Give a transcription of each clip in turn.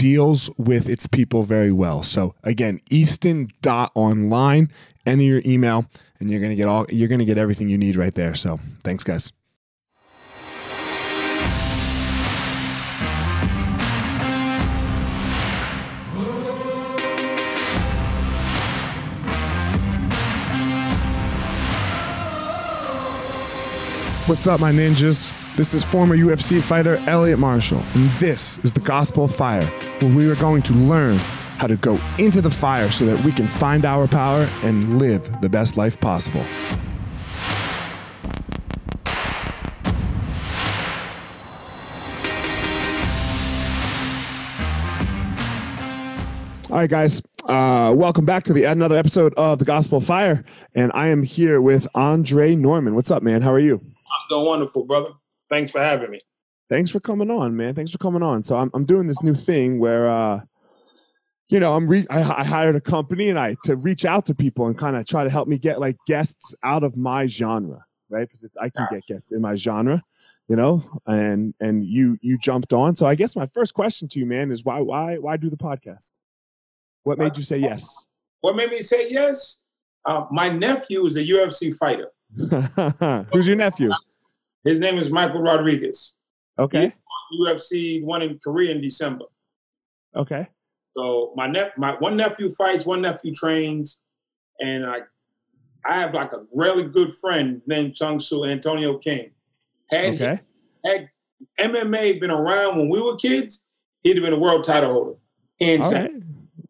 deals with its people very well. So again, easton.online, enter your email and you're going to get all you're going to get everything you need right there. So, thanks guys. What's up, my ninjas? This is former UFC fighter Elliot Marshall, and this is the Gospel of Fire, where we are going to learn how to go into the fire so that we can find our power and live the best life possible. All right, guys. Uh, welcome back to the another episode of the Gospel of Fire, and I am here with Andre Norman. What's up, man? How are you? I'm doing wonderful, brother. Thanks for having me. Thanks for coming on, man. Thanks for coming on. So I'm I'm doing this new thing where uh, you know, I'm re- I, I, hired a company and I to reach out to people and kind of try to help me get like guests out of my genre, right? Because I can get guests in my genre, you know, and and you you jumped on. So I guess my first question to you, man, is why why why do the podcast? What made you say yes? What made me say yes? Uh, my nephew is a UFC fighter. Who's your nephew? His name is Michael Rodriguez. Okay. UFC won in Korea in December. Okay. So my nep- my one nephew fights, one nephew trains, and I I have like a really good friend named Chung Su Antonio King. Had okay. he, had MMA been around when we were kids, he'd have been a world title holder. And All right.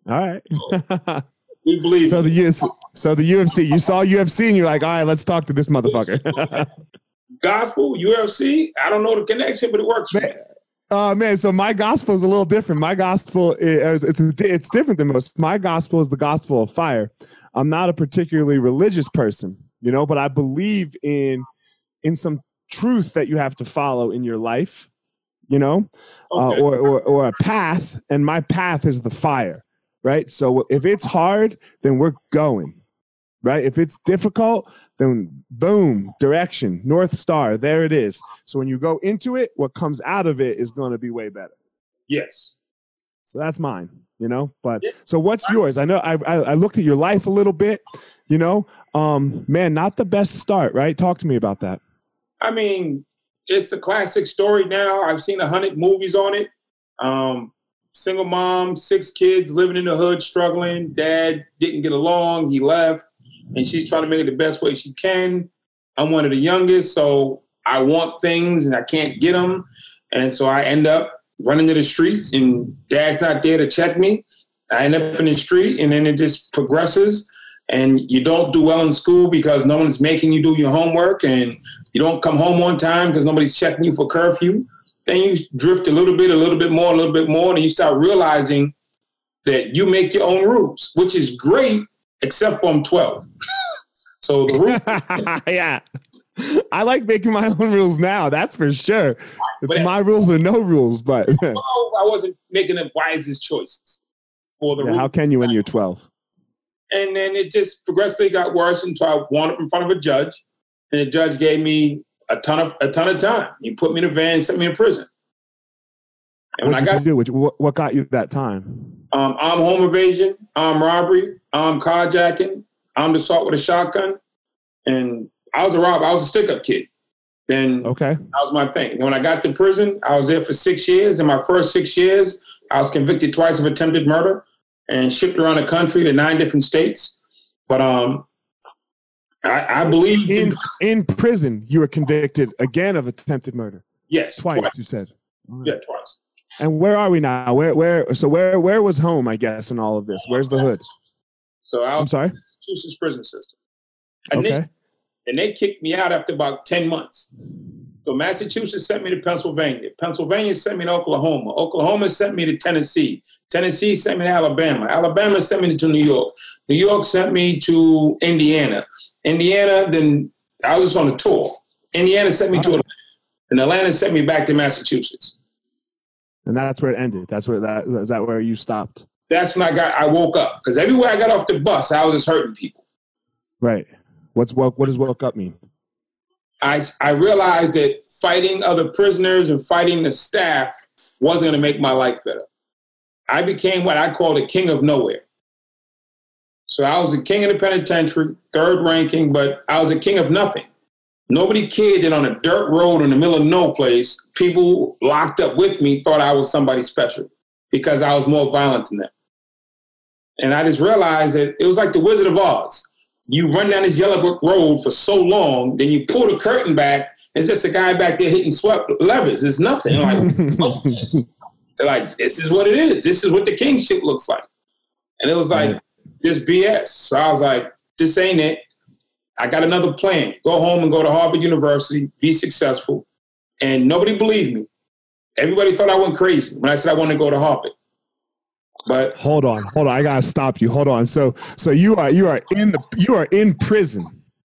All right. we believe so the UFC, so the UFC. You saw UFC and you're like, all right, let's talk to this motherfucker. Gospel UFC. I don't know the connection, but it works. Man, uh, man, so my gospel is a little different. My gospel is it's it's different than most. My gospel is the gospel of fire. I'm not a particularly religious person, you know, but I believe in in some truth that you have to follow in your life, you know, uh, okay. uh, or, or or a path. And my path is the fire, right? So if it's hard, then we're going right? If it's difficult, then boom, direction, North Star, there it is. So when you go into it, what comes out of it is going to be way better. Yes. So that's mine, you know. But yeah. so what's yours? I know I, I, I looked at your life a little bit, you know. Um, man, not the best start, right? Talk to me about that. I mean, it's a classic story now. I've seen a hundred movies on it. Um, single mom, six kids, living in the hood, struggling. Dad didn't get along. He left and she's trying to make it the best way she can. I'm one of the youngest, so I want things and I can't get them. And so I end up running to the streets, and dad's not there to check me. I end up in the street, and then it just progresses. And you don't do well in school because no one's making you do your homework, and you don't come home on time because nobody's checking you for curfew. Then you drift a little bit, a little bit more, a little bit more, and you start realizing that you make your own rules, which is great, except for I'm 12. so the rules. yeah. I like making my own rules now. That's for sure. It's But- my rules or no rules, but I wasn't making the wisest choices for the Yeah, how can you when you're 12? And then it just progressively got worse until I wound up in front of a judge, and the judge gave me a ton of a ton of time. He put me in a van and sent me in prison. And when What I did got you do? What, what got you that time? Um, armed home invasion, I'm robbery, I'm carjacking, armed assault with a shotgun, and I was a robber. I was a stick-up kid. Then Okay. that was my thing. And when I got to prison, I was there for six years. In my first six years, I was convicted twice of attempted murder and shipped around the country to nine different states. But um, I, I believe In in prison, you were convicted again of attempted murder. yes, Twice, you said. Yeah, twice. And where are we now? Where where so where where was home, I guess, in all of this? Where's the hood? So I I'm sorry? Massachusetts prison system. And, they, Okay. and they kicked me out after about 10 months. So Massachusetts sent me to Pennsylvania. Pennsylvania sent me to Oklahoma. Oklahoma sent me to Tennessee. Tennessee sent me to Alabama. Alabama sent me to New York. New York sent me to Indiana. Indiana, then I was on a tour. Indiana sent me to Atlanta. And Atlanta sent me back to Massachusetts. And that's where it ended. That's where that is that where you stopped. That's when I got I woke up. Because everywhere I got off the bus, I was just hurting people. Right. What's woke what does woke up mean? I, I realized that fighting other prisoners and fighting the staff wasn't going to make my life better. I became what I call the king of nowhere. So I was the king of the penitentiary, third ranking, but I was a king of nothing. Nobody cared that on a dirt road in the middle of no place, people locked up with me thought I was somebody special because I was more violent than them. And I just realized that it was like the Wizard of Oz you run down this yellow brick road for so long, then you pull the curtain back, it's just a guy back there hitting swept levers. It's nothing. I'm like? They're like, this is what it is. This is what the king shit looks like. And it was like, Right. this BS. So I was like, this ain't it. I got another plan. Go home and go to Harvard University, be successful. And nobody believed me. Everybody thought I went crazy when I said I wanted to go to Harvard. But hold on, hold on. I gotta stop you. Hold on. So so you are you are in the you are in prison.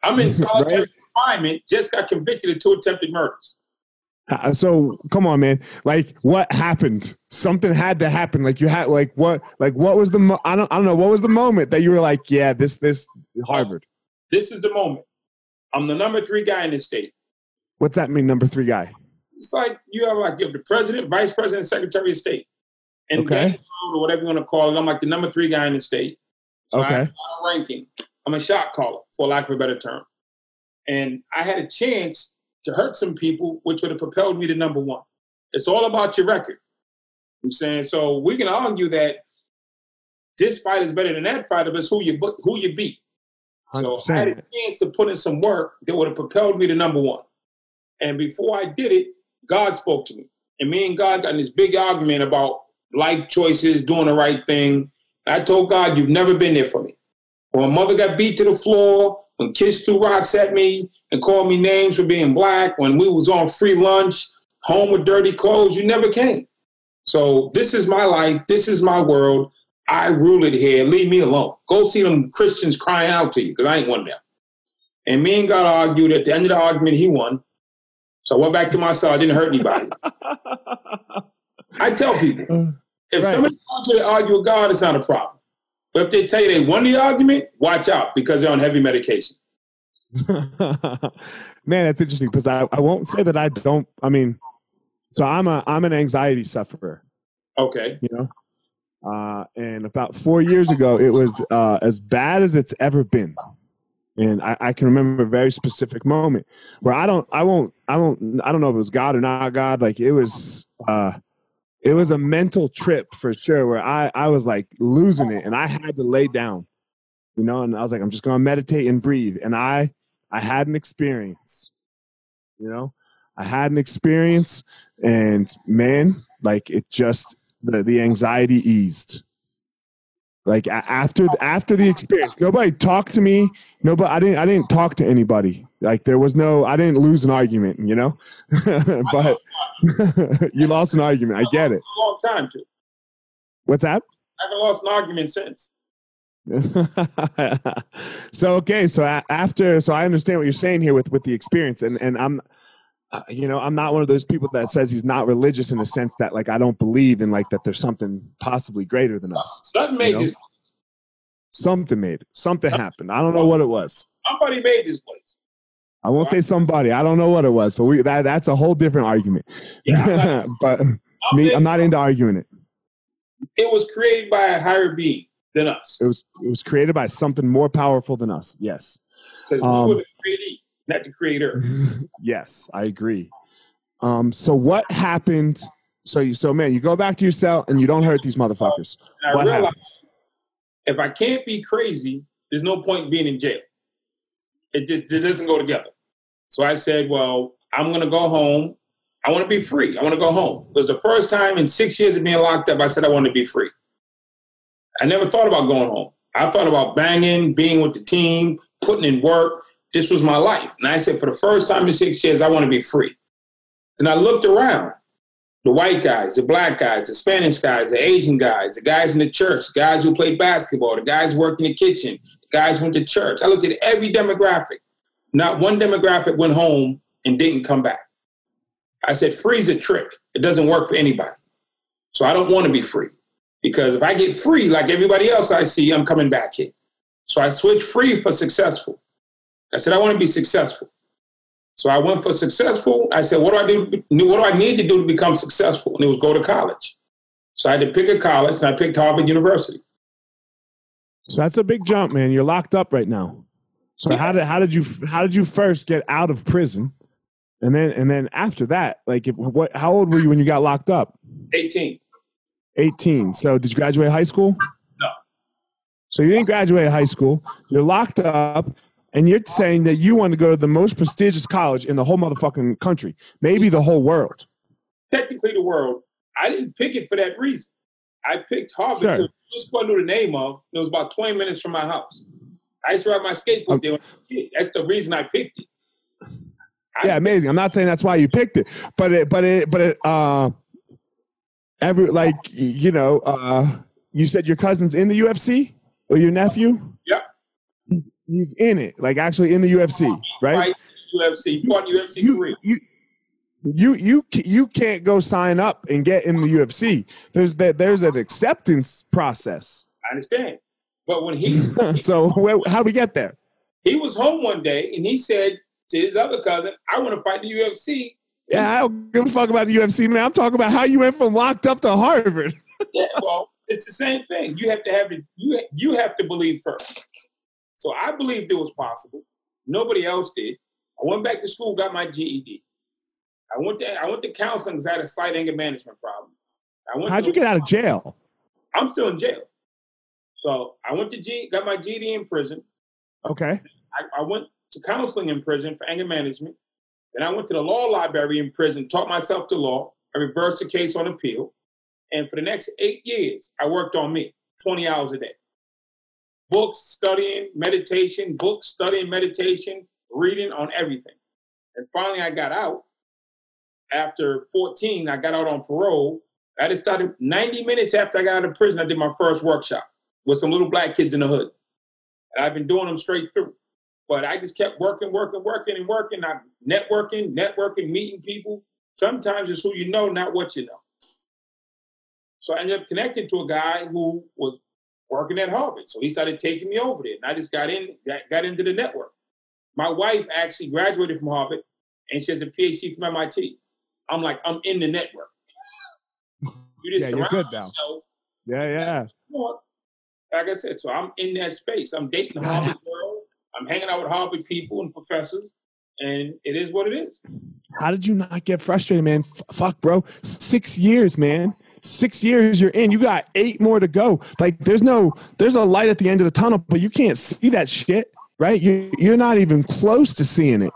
I'm in Right. solitary confinement, just got convicted of two attempted murders. Uh, so come on, man. Like what happened? Something had to happen. Like you had like what like what was the mo- I don't I don't know what was the moment that you were like yeah this this Harvard. This is the moment. I'm the number three guy in the state. What's that mean? Number three guy. It's like you have like you have the president, vice president, secretary of state, and Okay. or whatever you want to call it. I'm like the number three guy in the state. So I Okay. have a ranking. I'm a shot caller, for lack of a better term. And I had a chance to hurt some people, which would have propelled me to number one. It's all about your record. I'm saying so. We can argue that this fight is better than that fight, but it's who you who you beat. So I had a chance to put in some work that would have propelled me to number one. And before I did it, God spoke to me. And me and God got in this big argument about life choices, doing the right thing. I told God, You've never been there for me. When my mother got beat to the floor, when kids threw rocks at me and called me names for being black, when we was on free lunch, home with dirty clothes, you never came. So this is my life. This is my world. I rule it here. Leave me alone. Go see them Christians crying out to you because I ain't one of them. And me and God argued. At the end of the argument, he won. So I went back to my cell. I didn't hurt anybody. I tell people, uh, if Right. somebody wants you to argue with God, it's not a problem. But if they tell you they won the argument, watch out because they're on heavy medication. Man, that's interesting because I, I won't say that I don't. I mean, so I'm a I'm an anxiety sufferer. Okay. you know uh, and about four years ago it was uh, as bad as it's ever been. And I, I can remember a very specific moment where i don't i won't i won't i don't know if it was god or not god like it was uh, it was a mental trip for sure where i i was like losing it and i had to lay down you know and i was like i'm just gonna meditate and breathe. And i i had an experience you know? I had an experience and man like it just the, the anxiety eased. Like after after the experience nobody talked to me. Nobody i didn't i didn't talk to anybody. Like there was no i didn't lose an argument you know? But you lost an argument. I get it. A long time too. what's that? I haven't lost an argument since. so okay, so after, so I understand what you're saying here with with the experience, and and I'm, uh, you know, I'm not one of those people that says he's not religious in the sense that like I don't believe in like that there's something possibly greater than us. Something made know? this. Something made it. Something happened. I don't know what it was. Somebody made this place. I won't say somebody. I don't know what it was, but we that that's a whole different argument. Yeah, but I'm me, I'm not into arguing it. It was created by a higher being than us. It was it was created by something more powerful than us. Yes. Because Um, we were the createe, not the creator. yes, I agree. Um, so what happened? So you, so man, you go back to your cell and you don't hurt these motherfuckers. And I What realized happens? if I can't be crazy, there's no point being in jail. It just it doesn't go together. So I said, well, I'm gonna go home. I want to be free. I want to go home. It was the first time in six years of being locked up. I said I want to be free. I never thought about going home. I thought about banging, being with the team, putting in work. This was my life. And I said, for the first time in six years, I want to be free. And I looked around the white guys, the black guys, the Spanish guys, the Asian guys, the guys in the church, the guys who played basketball, the guys worked in the kitchen, the guys went to church. I looked at every demographic. Not one demographic went home and didn't come back. I said, free's a trick. It doesn't work for anybody. So I don't want to be free. Because if I get free like everybody else I see, I'm coming back here. So I switched free for successful. I said, I want to be successful. So I went for successful. I said, what do I do? What do I need to do to become successful? And it was go to college. So I had to pick a college, and I picked Harvard University. So that's a big jump, man. You're locked up right now. So how did how did you how did you first get out of prison, and then and then after that, like if, what? How old were you when you got locked up? 18. 18. So did you graduate high school? No. So you didn't graduate high school. You're locked up, and you're saying that you want to go to the most prestigious college in the whole motherfucking country, maybe the whole world. Technically, the world. I didn't pick it for that reason. I picked Harvard Sure. because just what I knew the name of. It was about 20 minutes from my house. I used to ride my skateboard Okay. there when I was a kid. That's the reason I picked it. I- Yeah, amazing. I'm not saying that's why you picked it, but it, but it, but it, uh, every like you know, uh, you said your cousin's in the UFC or your nephew. Yep. He's in it, like actually in the UFC, right? Fight UFC, fought UFC You, you, you, you, you can't go sign up and get in the UFC. There's that. There's an acceptance process. I understand. But when he's so where, how do we get there? he was home one day and he said to his other cousin, I want to fight the UFC. Yeah, I don't give a fuck about the UFC, man. I'm talking about how you went from locked up to Harvard. Yeah, well, it's the same thing. You have to have it. You you have to believe first. So I believed it was possible. Nobody else did. I went back to school, got my GED. I went to I went to counseling because I had a slight anger management problem. I went How'd you get out of jail? I'm still in jail. So I went to G, got my GED in prison. Okay. I, I went to counseling in prison for anger management. Then I went to the law library in prison, taught myself the law. I reversed the case on appeal. And for the next eight years, I worked on me 20 hours a day. Books, studying, meditation, books, studying, meditation, reading on everything. And finally, I got out. After 14, I got out on parole. I just started 90 minutes after I got out of prison, I did my first workshop with some little black kids in the hood. And I've been doing them straight through. But I just kept working, working, working, and working. I'm networking, networking, meeting people. Sometimes it's who you know, not what you know. So I ended up connecting to a guy who was working at Harvard. So he started taking me over there. And I just got in, got, got into the network. My wife actually graduated from Harvard and she has a PhD from MIT. I'm like, I'm in the network. You just Yeah, you're surround good now. yourself Yeah, yeah. Like I said, so I'm in that space. I'm dating the Harvard world. I'm hanging out with Harvard people and professors, and it is what it is. How did you not get frustrated, man? F- fuck, bro. Six years, man. Six years you're in. You got eight more to go. Like, there's no, there's a light at the end of the tunnel, but you can't see that shit, right? You, you're not even close to seeing it.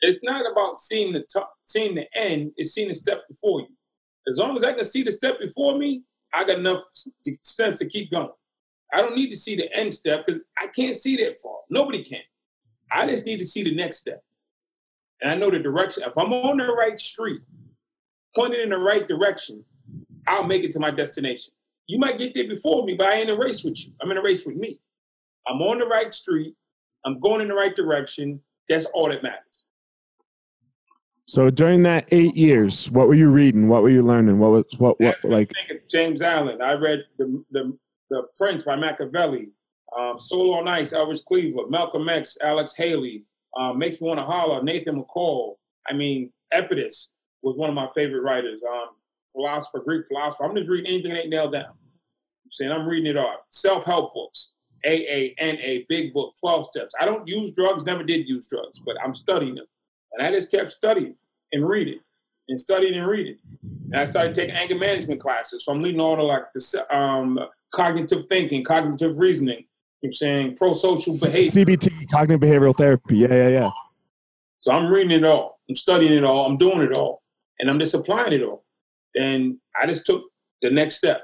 It's not about seeing the top, seeing the end. It's seeing the step before you. As long as I can see the step before me, I got enough sense to keep going. I don't need to see the end step because I can't see that far. Nobody can. I just need to see the next step. And I know the direction. If I'm on the right street, pointed in the right direction, I'll make it to my destination. You might get there before me, but I ain't in a race with you. I'm in a race with me. I'm on the right street. I'm going in the right direction. That's all that matters. So during that eight years, what were you reading? What were you learning? What was what what That's like? I think it's James Allen. I read the the, the Prince by Machiavelli, um, Soul on Ice, Eldridge Cleaver, Malcolm X, Alex Haley, um, Makes Me Want to Holler, Nathan McCall. I mean, Epictetus was one of my favorite writers. Um, philosopher, Greek philosopher. I'm just reading anything that ain't nailed down. I'm saying I'm reading it all. Self help books, AA, NA, Big Book, 12 Steps. I don't use drugs, never did use drugs, but I'm studying them. And I just kept studying and reading and studying and reading. And I started taking anger management classes. So I'm leading all the like the um, cognitive thinking, cognitive reasoning. You know I'm saying pro-social behavior. CBT, cognitive behavioral therapy. Yeah, yeah, yeah. So I'm reading it all. I'm studying it all. I'm doing it all. And I'm just applying it all. And I just took the next step.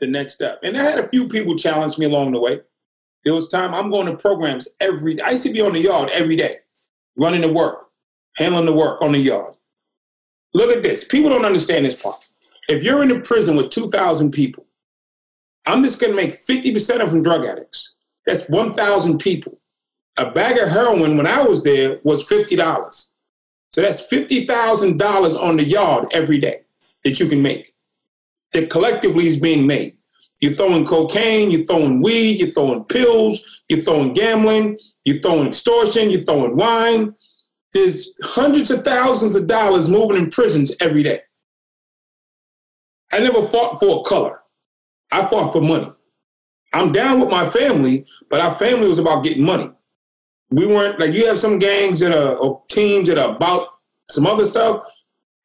The next step. And I had a few people challenge me along the way. There was time I'm going to programs every I used to be on the yard every day, running the work, handling the work on the yard. Look at this. People don't understand this part. If you're in a prison with 2,000 people, I'm just going to make 50% of them drug addicts. That's 1,000 people. A bag of heroin when I was there was $50. So that's $50,000 on the yard every day that you can make, that collectively is being made. You're throwing cocaine, you're throwing weed, you're throwing pills, you're throwing gambling, you're throwing extortion, you're throwing wine. There's hundreds of thousands of dollars moving in prisons every day. I never fought for color. I fought for money. I'm down with my family, but our family was about getting money. We weren't like you have some gangs that are or teams that are about some other stuff.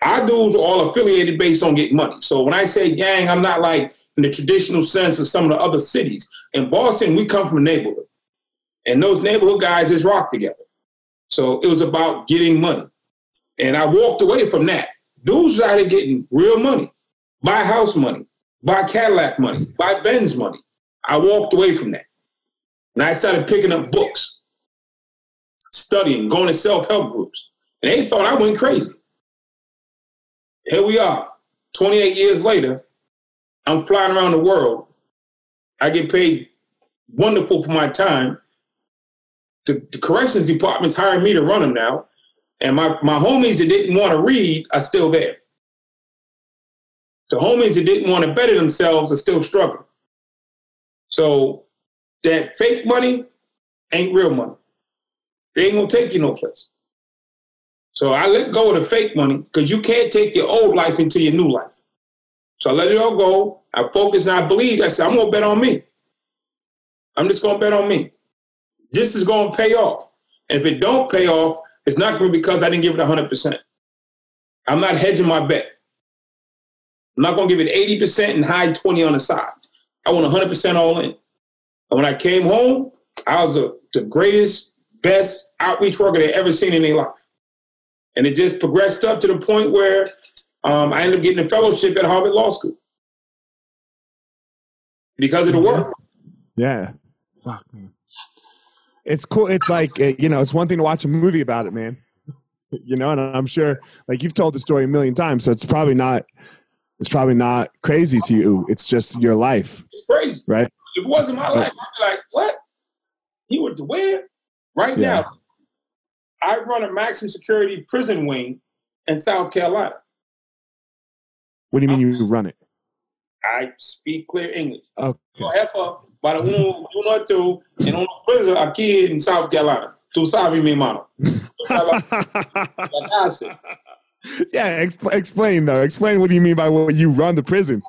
Our dudes are all affiliated based on getting money. So when I say gang, I'm not like in the traditional sense of some of the other cities. In Boston, we come from a neighborhood. And those neighborhood guys just rock together. So it was about getting money. And I walked away from that. Dudes started getting real money, buy house money, buy Cadillac money, buy Benz money. I walked away from that. And I started picking up books, studying, going to self-help groups. And they thought I went crazy. Here we are, 28 years later. I'm flying around the world. I get paid wonderful for my time. The, the corrections department's hiring me to run them now. And my, my homies that didn't want to read are still there. The homies that didn't want to better themselves are still struggling. So that fake money ain't real money. They ain't gonna take you no place. So I let go of the fake money because you can't take your old life into your new life. So I let it all go. I focus and I believe. I said, I'm gonna bet on me. I'm just gonna bet on me. This is gonna pay off. And if it don't pay off, it's not gonna be because I didn't give it 100%. I'm not hedging my bet. I'm not gonna give it 80% and hide 20 on the side. I want 100% all in. And when I came home, I was a, the greatest, best outreach worker they ever seen in their life. And it just progressed up to the point where um, I ended up getting a fellowship at Harvard Law School because of the work. Yeah. Fuck man. It's cool. It's like uh, you know, it's one thing to watch a movie about it, man. You know, and I'm sure, like you've told the story a million times, so it's probably not. It's probably not crazy to you. It's just your life, It's crazy. right? If it wasn't my life, I'd be like, what? He would where? Right Yeah. now, I run a maximum security prison wing in South Carolina. What do you mean you run it? I speak clear English. Okay. Yo, jefa, para uno, uno tú en una prison aquí en South Carolina. Tú sabes, mi hermano. Yeah. Expl- explain though. Explain. What do you mean by what you run the prison?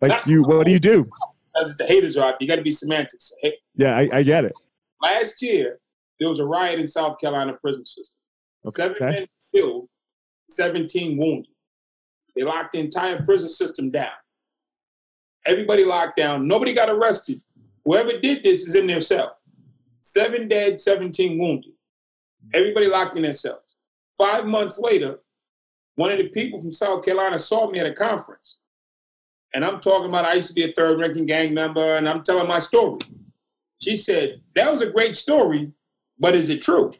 Like you? What do you do? Because it's the haters right. You got to be semantics. Yeah, I, I get it. last year, there was a riot in South Carolina prison system. Seven Okay. men killed, 17 wounded. They locked the entire prison system down. Everybody locked down. Nobody got arrested. Whoever did this is in their cell. Seven dead, 17 wounded. Everybody locked in their cells. Five months later, one of the people from South Carolina saw me at a conference. And I'm talking about I used to be a third ranking gang member, and I'm telling my story. She said, That was a great story, but is it true?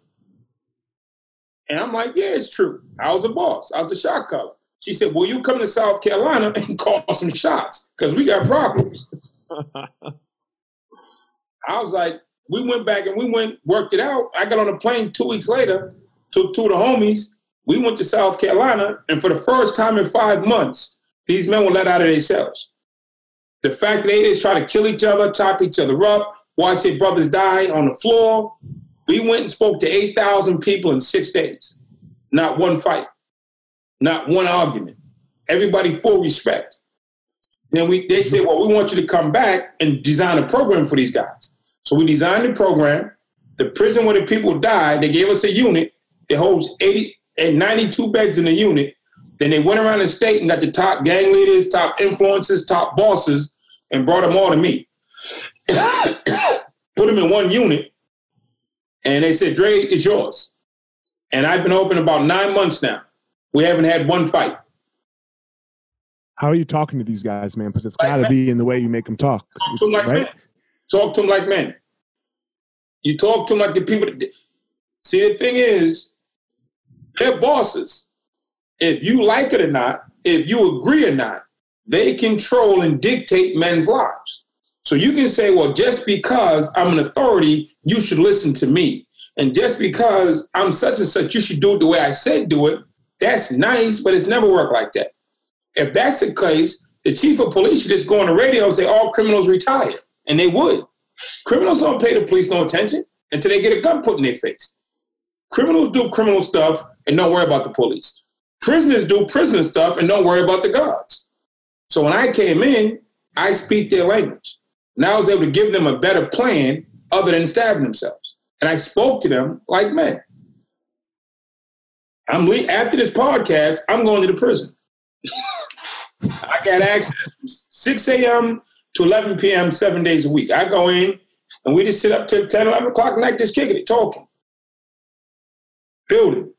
And I'm like, Yeah, it's true. I was a boss, I was a shot caller. She said, Will you come to South Carolina and call some shots? Because we got problems. I was like, we went back and we went, worked it out. I got on a plane two weeks later, took two of the homies. We went to South Carolina, and for the first time in five months, these men were let out of their cells. The fact that they just try to kill each other, chop each other up, watch their brothers die on the floor. We went and spoke to 8,000 people in six days. Not one fight, not one argument. Everybody full respect. Then we, they said, well, we want you to come back and design a program for these guys. So we designed the program. The prison where the people died, they gave us a unit that holds 80 and 92 beds in the unit. Then they went around the state and got the top gang leaders, top influencers, top bosses, and brought them all to me. Put them in one unit, and they said, Dre, it's yours. And I've been open about nine months now. We haven't had one fight. How are you talking to these guys, man? Because it's got to be in the way you make them talk. Talk to them like right? men. Talk to them like men. You talk to them like the people. That, see, the thing is, they're bosses. If you like it or not, if you agree or not, they control and dictate men's lives. So you can say, well, just because I'm an authority, you should listen to me. And just because I'm such and such, you should do it the way I said do it. That's nice, but it's never worked like that. If that's the case, the chief of police should just go on the radio and say all criminals retire. And they would. Criminals don't pay the police no attention until they get a gun put in their face. Criminals do criminal stuff and don't worry about the police. Prisoners do prisoner stuff and don't worry about the guards. So when I came in, I speak their language. And I was able to give them a better plan other than stabbing themselves. And I spoke to them like men. I'm le- after this podcast, I'm going to the prison. I got access from 6 a.m. to 11 p.m. seven days a week. I go in and we just sit up till 10, 11 o'clock at night just kicking it, talking, building.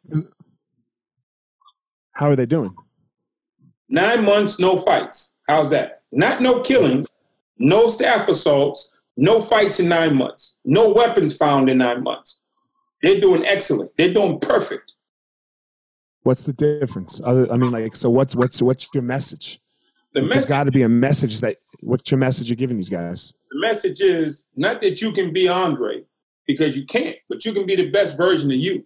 How are they doing? Nine months, no fights. How's that? Not no killings, no staff assaults, no fights in nine months, no weapons found in nine months. They're doing excellent. They're doing perfect. What's the difference? Other, I mean, like, so what's what's what's your message? The There's message, got to be a message that. What's your message you're giving these guys? the message is not that you can be Andre because you can't, but you can be the best version of you.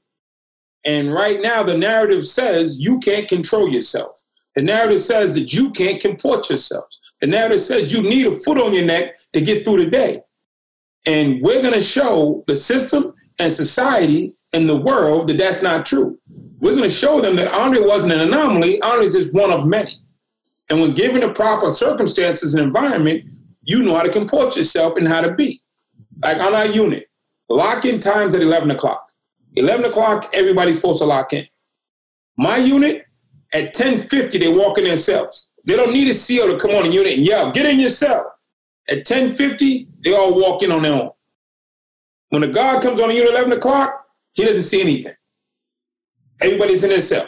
And right now, the narrative says you can't control yourself. The narrative says that you can't comport yourself. The narrative says you need a foot on your neck to get through the day. And we're going to show the system and society and the world that that's not true. We're going to show them that Andre wasn't an anomaly. Andre is just one of many. And when given the proper circumstances and environment, you know how to comport yourself and how to be. Like on our unit, lock in times at 11 o'clock. 11 o'clock, everybody's supposed to lock in. My unit, at 10.50, they walk in their cells. They don't need a CO to come on the unit and yell, get in your cell. At 10.50, they all walk in on their own. When the guard comes on the unit at 11 o'clock, he doesn't see anything. Everybody's in their cell.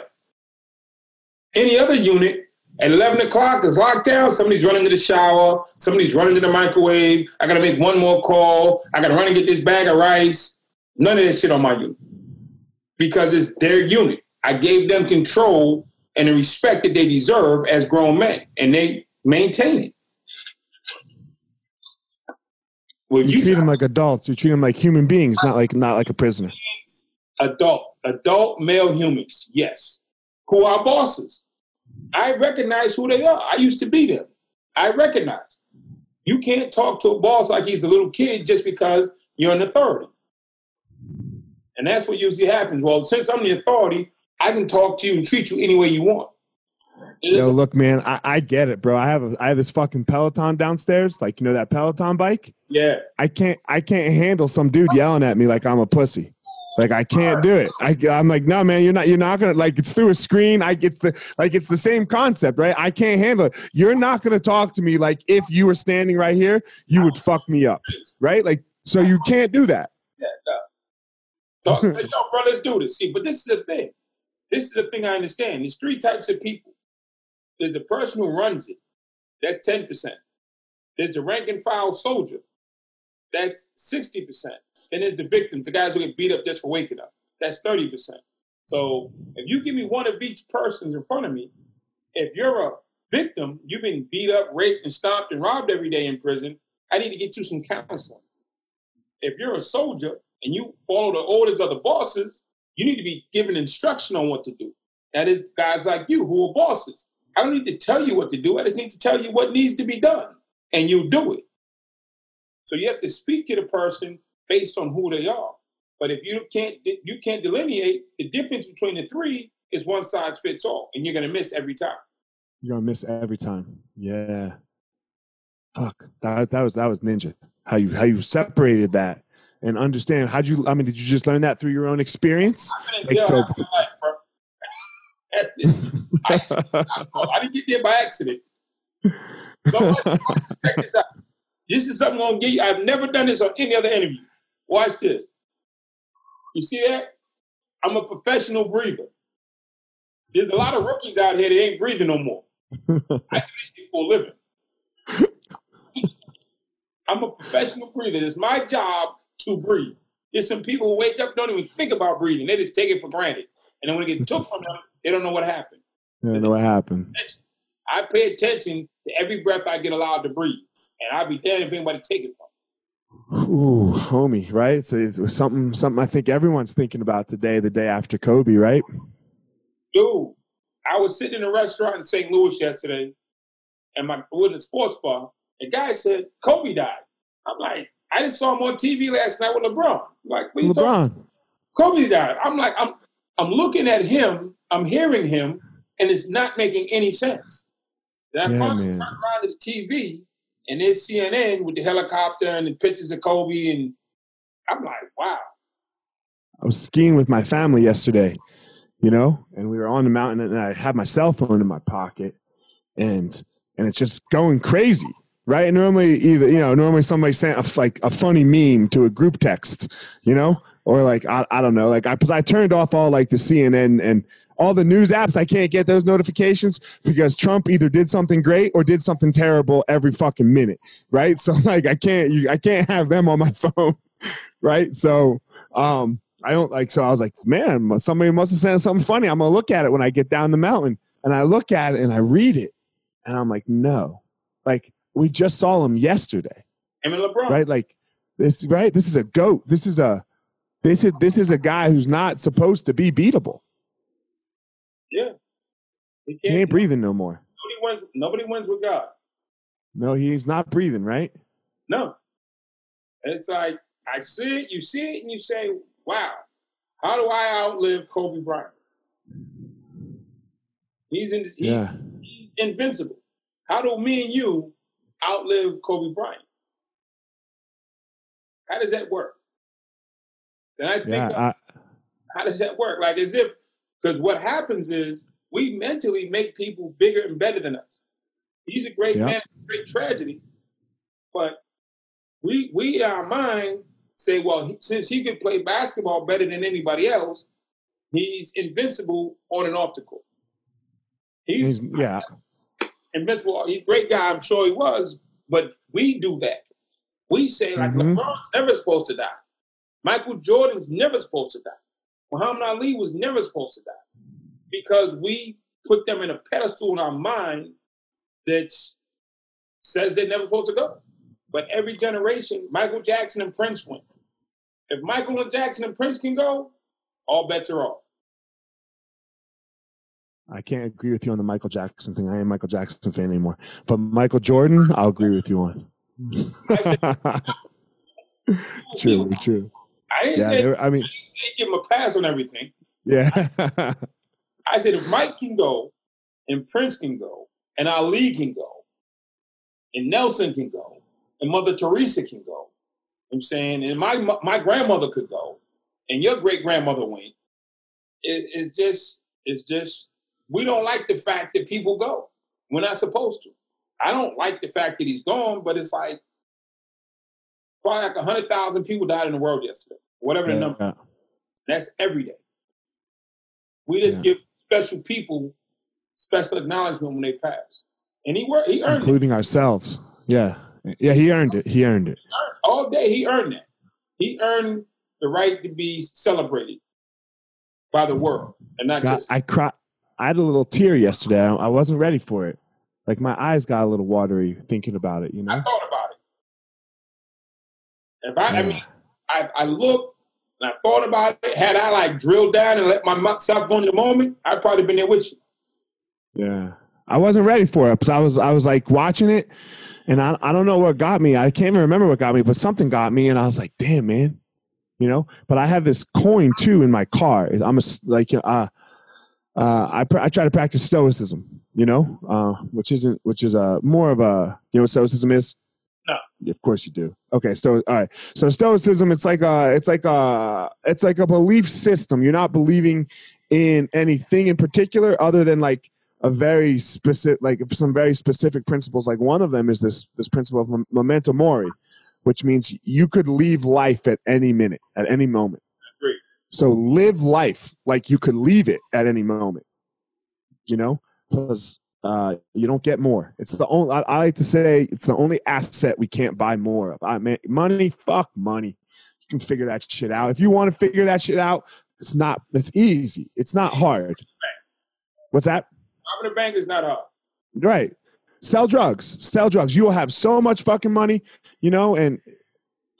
Any other unit, at 11 o'clock is locked down. Somebody's running to the shower. Somebody's running to the microwave. I got to make one more call. I got to run and get this bag of rice. None of that shit on my unit because it's their unit. I gave them control and the respect that they deserve as grown men, and they maintain it. Well, You, treat them like adults. You treat them like human beings, not like not like a prisoner. adult, adult male humans, yes, who are bosses. I recognize who they are. I used to be them. I recognize. You can't talk to a boss like he's a little kid just because you're an authority. And that's what usually happens. Well, since I'm the authority, I can talk to you and treat you any way you want. Yo, a- look, man, I, I get it, bro. I have a, I have this fucking Peloton downstairs, like you know that Peloton bike. yeah. I can't I can't handle some dude yelling at me like I'm a pussy. Like I can't do it. I, I'm like, no, man, you're not. You're not gonna like. It's through a screen. I get the like. It's the same concept, right? I can't handle it. You're not gonna talk to me like if you were standing right here, you would fuck me up, right? Like, so you can't do that. Yeah, no. So, yo, bro, let's do this. See, but this is the thing. This is the thing I understand. There's three types of people. There's the person who runs it. That's 10%. There's the rank and file soldier. That's 60%. Then there's the victims, the guys who get beat up just for waking up. That's 30%. So if you give me one of each person in front of me, if you're a victim, you've been beat up, raped, and stomped and robbed every day in prison. I need to get you some counseling. If you're a soldier and you follow the orders of the bosses, you need to be given instruction on what to do. That is guys like you who are bosses. I don't need to tell you what to do. I just need to tell you what needs to be done, and you'll do it. So you have to speak to the person based on who they are. But if you can't you can't delineate the difference between the three is one size fits all, and you're gonna miss every time. You're gonna miss every time. Yeah. Fuck. That that was that was ninja. How you how you separated that and understand how'd you I mean, did you just learn that through your own experience? Like, so, I, I, didn't get there by accident. So, check this out. This is something I'm gonna give you. I've never done this on any other interview. Watch this. You see that? I'm a professional breather. There's a lot of rookies out here that ain't breathing no more. I do this for a living. I'm a professional breather. It's my job breathe. There's some people who wake up don't even think about breathing. They just take it for granted. And then when it gets took from them, they don't know what happened. They don't know what happened. I pay attention to every breath I get allowed to breathe. And I'll be damned if anybody take it from me. Ooh, homie, right? So it's something something I think everyone's thinking about today, the day after Kobe, right? Dude, I was sitting in a restaurant in St. Louis yesterday, and my was in a sports bar. The guy said Kobe died. I'm like, I just saw him on TV last night with LeBron. Like, what LeBron. Kobe's out. I'm like, I'm I'm looking at him, I'm hearing him, and it's not making any sense. Then I yeah, finally around to the TV, and there's CNN with the helicopter and the pictures of Kobe, and I'm like, wow. I was skiing with my family yesterday, you know, and we were on the mountain, and I had my cell phone in my pocket, and and it's just going crazy, right? Normally, either you know, normally somebody sent a, like a funny meme to a group text, you know, or like I, I don't know, like I I turned off all like the CNN and all the news apps. I can't get those notifications because Trump either did something great or did something terrible every fucking minute, right? So like I can't you I can't have them on my phone, right? So um I don't like so I was like, man, somebody must have said something funny. I'm gonna look at it when I get down the mountain. And I look at it and I read it and I'm like, no. Like we just saw him yesterday. Him and LeBron. Right? Like this right? This is a goat. This is a this is this is a guy who's not supposed to be beatable. Yeah. He, he ain't breathing no more. Nobody wins, nobody wins with God. No, he's not breathing, right? No. And It's like I see it, you see it, and you say, Wow, how do I outlive Kobe Bryant? He's, in, he's, yeah. invincible. How do me and you outlive Kobe Bryant? How does that work? Then I think, yeah, I, how does that work? Like as if, because what happens is we mentally make people bigger and better than us. He's a great man, great tragedy, but we we in our mind say, well, he, since he can play basketball better than anybody else, he's invincible on and off the court. He's, he's yeah, invincible. He's a great guy. I'm sure he was, but we do that. We say like mm-hmm. LeBron's never supposed to die. Michael Jordan's never supposed to die. Muhammad Ali was never supposed to die because we put them in a pedestal in our mind that says they're never supposed to go. But every generation, Michael Jackson and Prince went. If Michael and Jackson and Prince can go, all bets are off. I can't agree with you on the Michael Jackson thing. I ain't Michael Jackson fan anymore. But Michael Jordan, I'll agree with you on. true, true. I didn't yeah, say. Were, I mean, I didn't say give him a pass on everything. Yeah. I said if Mike can go, and Prince can go, and Ali can go, and Nelson can go, and Mother Teresa can go. I'm saying, and my my grandmother could go, and your great grandmother went. It, it's just, it's just, we don't like the fact that people go. We're not supposed to. I don't like the fact that he's gone, but it's like probably like hundred thousand people died in the world yesterday, whatever the number. That's every day. We just yeah. give special people special acknowledgement when they pass, and he worked. He earned, it. including it. ourselves. Yeah, yeah, he earned it. He earned it. All day, he earned it. He earned the right to be celebrated by the world, and not God, just. I cry. I had a little tear yesterday. I, wasn't ready for it. Like my eyes got a little watery thinking about it. You know. I thought about it. If I, I mean, I, I looked and I thought about it. Had I like drilled down and let my myself go in the moment, I'd probably been there with you. Yeah, I wasn't ready for it because I was I was like watching it, and I I don't know what got me. I can't even remember what got me, but something got me, and I was like, damn man, you know. But I have this coin too in my car. I'm a like you know, uh, uh I pr- I try to practice stoicism, you know, uh, which isn't which is a more of a you know what stoicism is. No. Of course you do. Okay, so all right. So stoicism, it's like a, it's like a, it's like a belief system. You're not believing in anything in particular, other than like a very specific, like some very specific principles. Like one of them is this this principle of memento mori, which means you could leave life at any minute, at any moment. So live life like you could leave it at any moment. You know, because uh, you don't get more. It's the only. I, I, like to say it's the only asset we can't buy more of. I mean, money. Fuck money. You can figure that shit out. If you want to figure that shit out, it's not. It's easy. It's not hard. What's that? Robbing a bank is not hard. Right. Sell drugs. Sell drugs. You will have so much fucking money, you know, and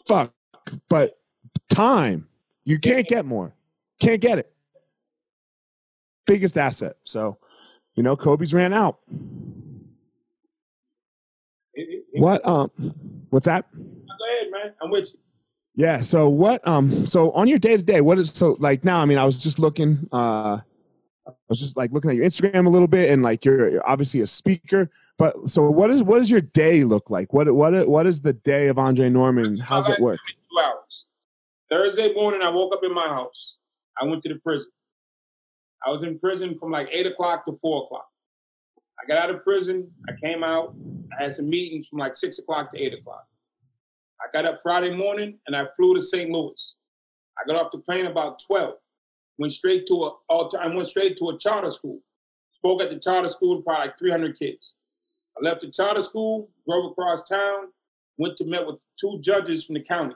fuck. But time, you can't get more. Can't get it. Biggest asset. So you know, Kobe's ran out. What um what's that? Go ahead, man. I'm with you. Yeah. So what um so on your day to day, what is so like now? I mean, I was just looking uh I was just like looking at your Instagram a little bit and like you're, you're obviously a speaker, but so what is what does your day look like? What what what is the day of Andre Norman? How's it work? Thursday morning I woke up in my house. I went to the prison. I was in prison from like eight o'clock to four o'clock. I got out of prison. I came out. I had some meetings from like six o'clock to eight o'clock. I got up Friday morning and I flew to St. Louis. I got off the plane about twelve. Went straight to a. I went straight to a charter school. Spoke at the charter school to probably like 300 kids. I left the charter school, drove across town, went to meet with two judges from the county,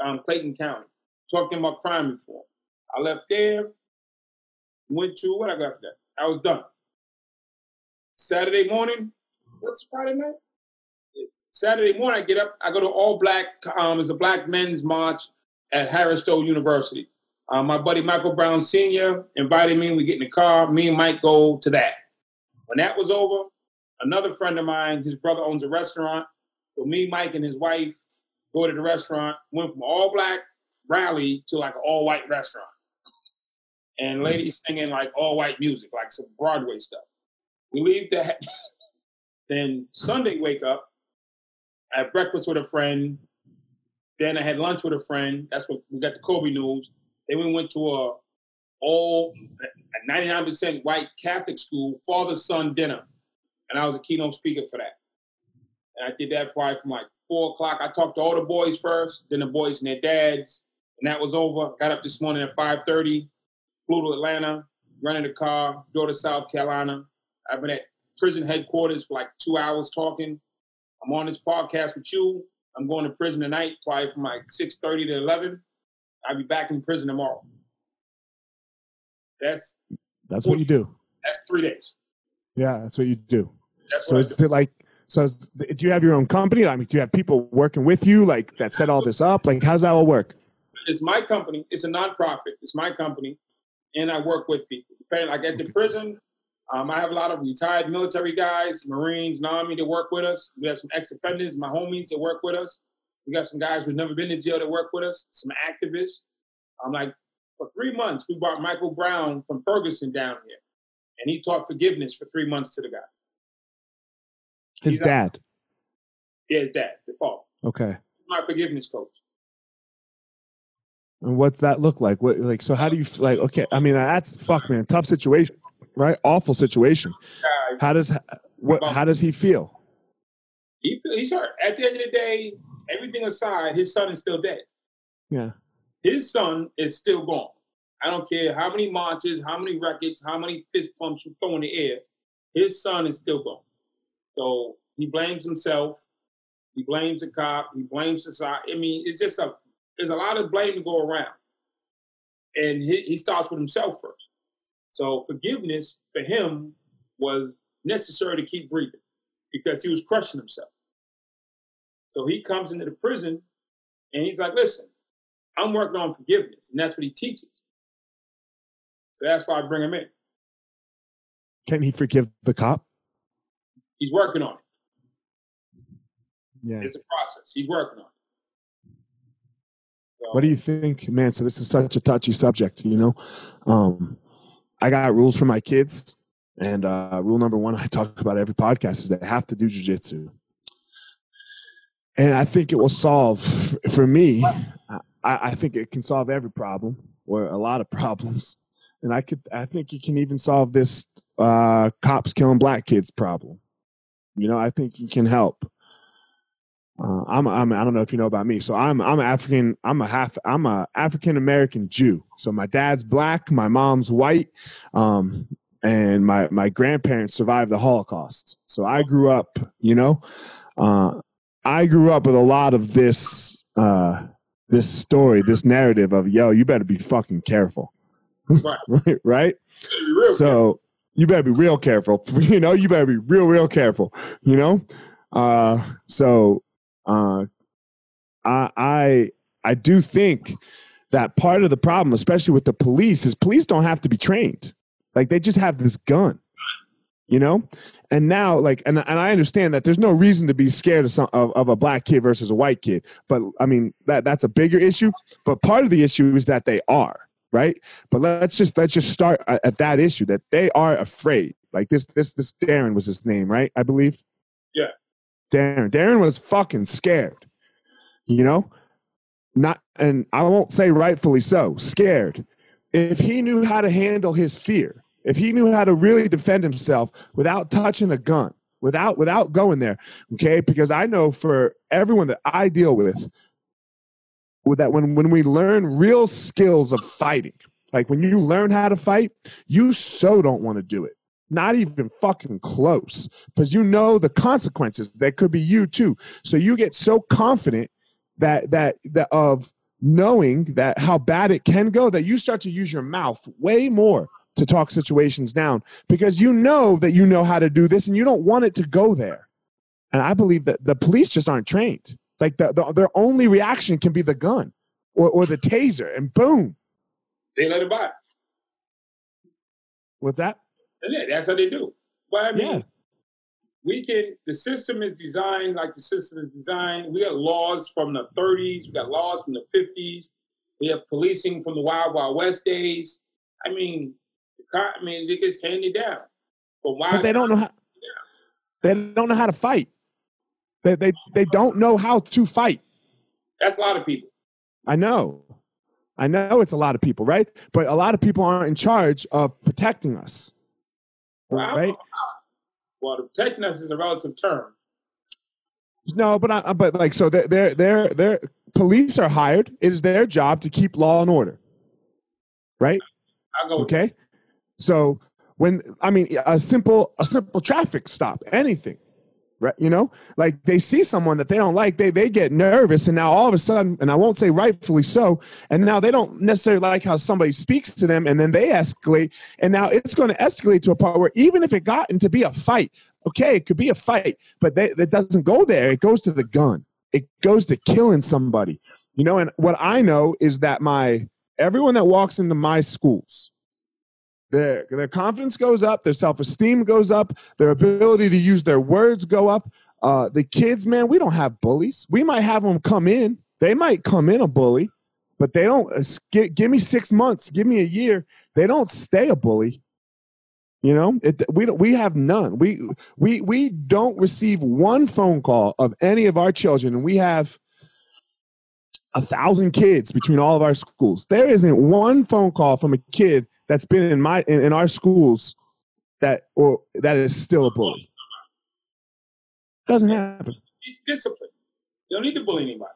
um, Clayton County, talking about crime reform. I left there, went to what I got that. I was done. Saturday morning, what's Friday night? Saturday morning, I get up. I go to all black. Um, it's a black men's march at Harris Stowe University. Uh, my buddy Michael Brown Sr. invited me. We get in the car. Me and Mike go to that. When that was over, another friend of mine, his brother owns a restaurant. So me, Mike, and his wife go to the restaurant. Went from all black rally to like an all white restaurant and hmm. ladies singing like all white music, like some Broadway stuff. We leave that. then Sunday, wake up, I had breakfast with a friend. Then I had lunch with a friend. That's what we got the Kobe news. Then we went to a all 99% white Catholic school, father son dinner. And I was a keynote speaker for that. And I did that probably from like four o'clock. I talked to all the boys first, then the boys and their dads. And that was over. Got up this morning at 5:30 flew to Atlanta, rented a car, go to South Carolina. I've been at prison headquarters for like two hours talking. I'm on this podcast with you. I'm going to prison tonight, probably from like 6.30 to 11. I'll be back in prison tomorrow. That's that's what you do. That's three days. Yeah, that's what you do. That's so it's like so do you have your own company? I mean, do you have people working with you like that set all this up? Like how's that all work? It's my company. It's a nonprofit. It's my company and I work with people. Like at the prison, um, I have a lot of retired military guys, Marines, and Army that work with us. We have some ex-offenders, my homies that work with us. We got some guys who've never been to jail that work with us, some activists. I'm like, for three months, we brought Michael Brown from Ferguson down here, and he taught forgiveness for three months to the guys. His He's dad. yeah, his dad, the father. Okay. My forgiveness coach. And what's that look like? What like so? How do you like? Okay, I mean that's fuck, man. Tough situation, right? Awful situation. How does what? How does he feel? He he's hurt. At the end of the day, everything aside, his son is still dead. Yeah. His son is still gone. I don't care how many marches, how many records, how many fist pumps you throw in the air. His son is still gone. So he blames himself. He blames the cop. He blames society. I mean, it's just a there's a lot of blame to go around. And he, he starts with himself first. So forgiveness for him was necessary to keep breathing because he was crushing himself. So he comes into the prison and he's like, listen, I'm working on forgiveness. And that's what he teaches. So that's why I bring him in. Can he forgive the cop? He's working on it. Yeah. It's a process. He's working on it. So, What do you think, man? So this is such a touchy subject, you know. Um, I got rules for my kids, and uh, rule number one I talk about every podcast is they have to do jujitsu, and I think it will solve for me. I, I think it can solve every problem or a lot of problems, and I could I think it can even solve this uh, cops killing black kids problem. You know, I think you can help. Uh, I'm, I'm I don't know if you know about me. So I'm I'm African. I'm a half. I'm a African American Jew. So my dad's black. My mom's white. Um, and my my grandparents survived the Holocaust. So I grew up. You know, uh, I grew up with a lot of this uh, this story, this narrative of yo, you better be fucking careful. Right. right. Right. So you better be real careful. You know, you better be real, real careful. You know, uh, so uh, I I I do think that part of the problem, especially with the police, is police don't have to be trained. Like they just have this gun. You know, and now like and and I understand that there's no reason to be scared of some of, of a black kid versus a white kid, but I mean that that's a bigger issue. But part of the issue is that they are right. But let's just let's just start at, at that issue that they are afraid. Like this this this Darren was his name, right? I believe. Yeah. Darren. Darren was fucking scared. You know, not and I won't say rightfully so. Scared. If he knew how to handle his fear, if he knew how to really defend himself without touching a gun, without without going there, okay? Because I know for everyone that I deal with, with that when when we learn real skills of fighting, like when you learn how to fight, you so don't want to do it. Not even fucking close. Because you know the consequences. That could be you too. So you get so confident that that that of knowing that how bad it can go that you start to use your mouth way more to talk situations down because you know that you know how to do this and you don't want it to go there. And I believe that the police just aren't trained. Like the, the, their only reaction can be the gun or, or the taser, and boom. They let it by. What's that? Yeah, that's how they do. But I mean, Yeah. we can. The system is designed like the system is designed. We got laws from the 30s. We got laws from the 50s. We have policing from the Wild Wild West days. I mean, the car, I mean, it gets handed down. But why? But they don't know how. They don't know how to fight. They, they, they don't know how to fight. That's a lot of people. I know. I know it's a lot of people, right? But a lot of people aren't in charge of protecting us. Well, Right? Well, the protecting us is a relative term. No, but I, but like so they're they're they're, they're police are hired. It is their job to keep law and order. Right? Okay. So when I mean a simple a simple traffic stop, anything, right? You know, like they see someone that they don't like, they they get nervous, and now all of a sudden, and I won't say rightfully so, and now they don't necessarily like how somebody speaks to them, and then they escalate, and now it's going to escalate to a part where even if it got into be a fight, okay, it could be a fight, but they, it doesn't go there. It goes to the gun. It goes to killing somebody. You know, and what I know is that my everyone that walks into my schools their their confidence goes up their self-esteem goes up their ability to use their words go up. Uh, the kids man we don't have bullies. We might have them come in. They might come in a bully but they don't uh, gi- give me six months give me a year. They don't stay a bully. You know it, we don't we have none. We we we don't receive one phone call of any of our children. And we have a thousand kids between all of our schools. There isn't one phone call from a kid that's been in my in, in our schools that or that is still a bully. Doesn't happen. He's disciplined. You don't need to bully anybody.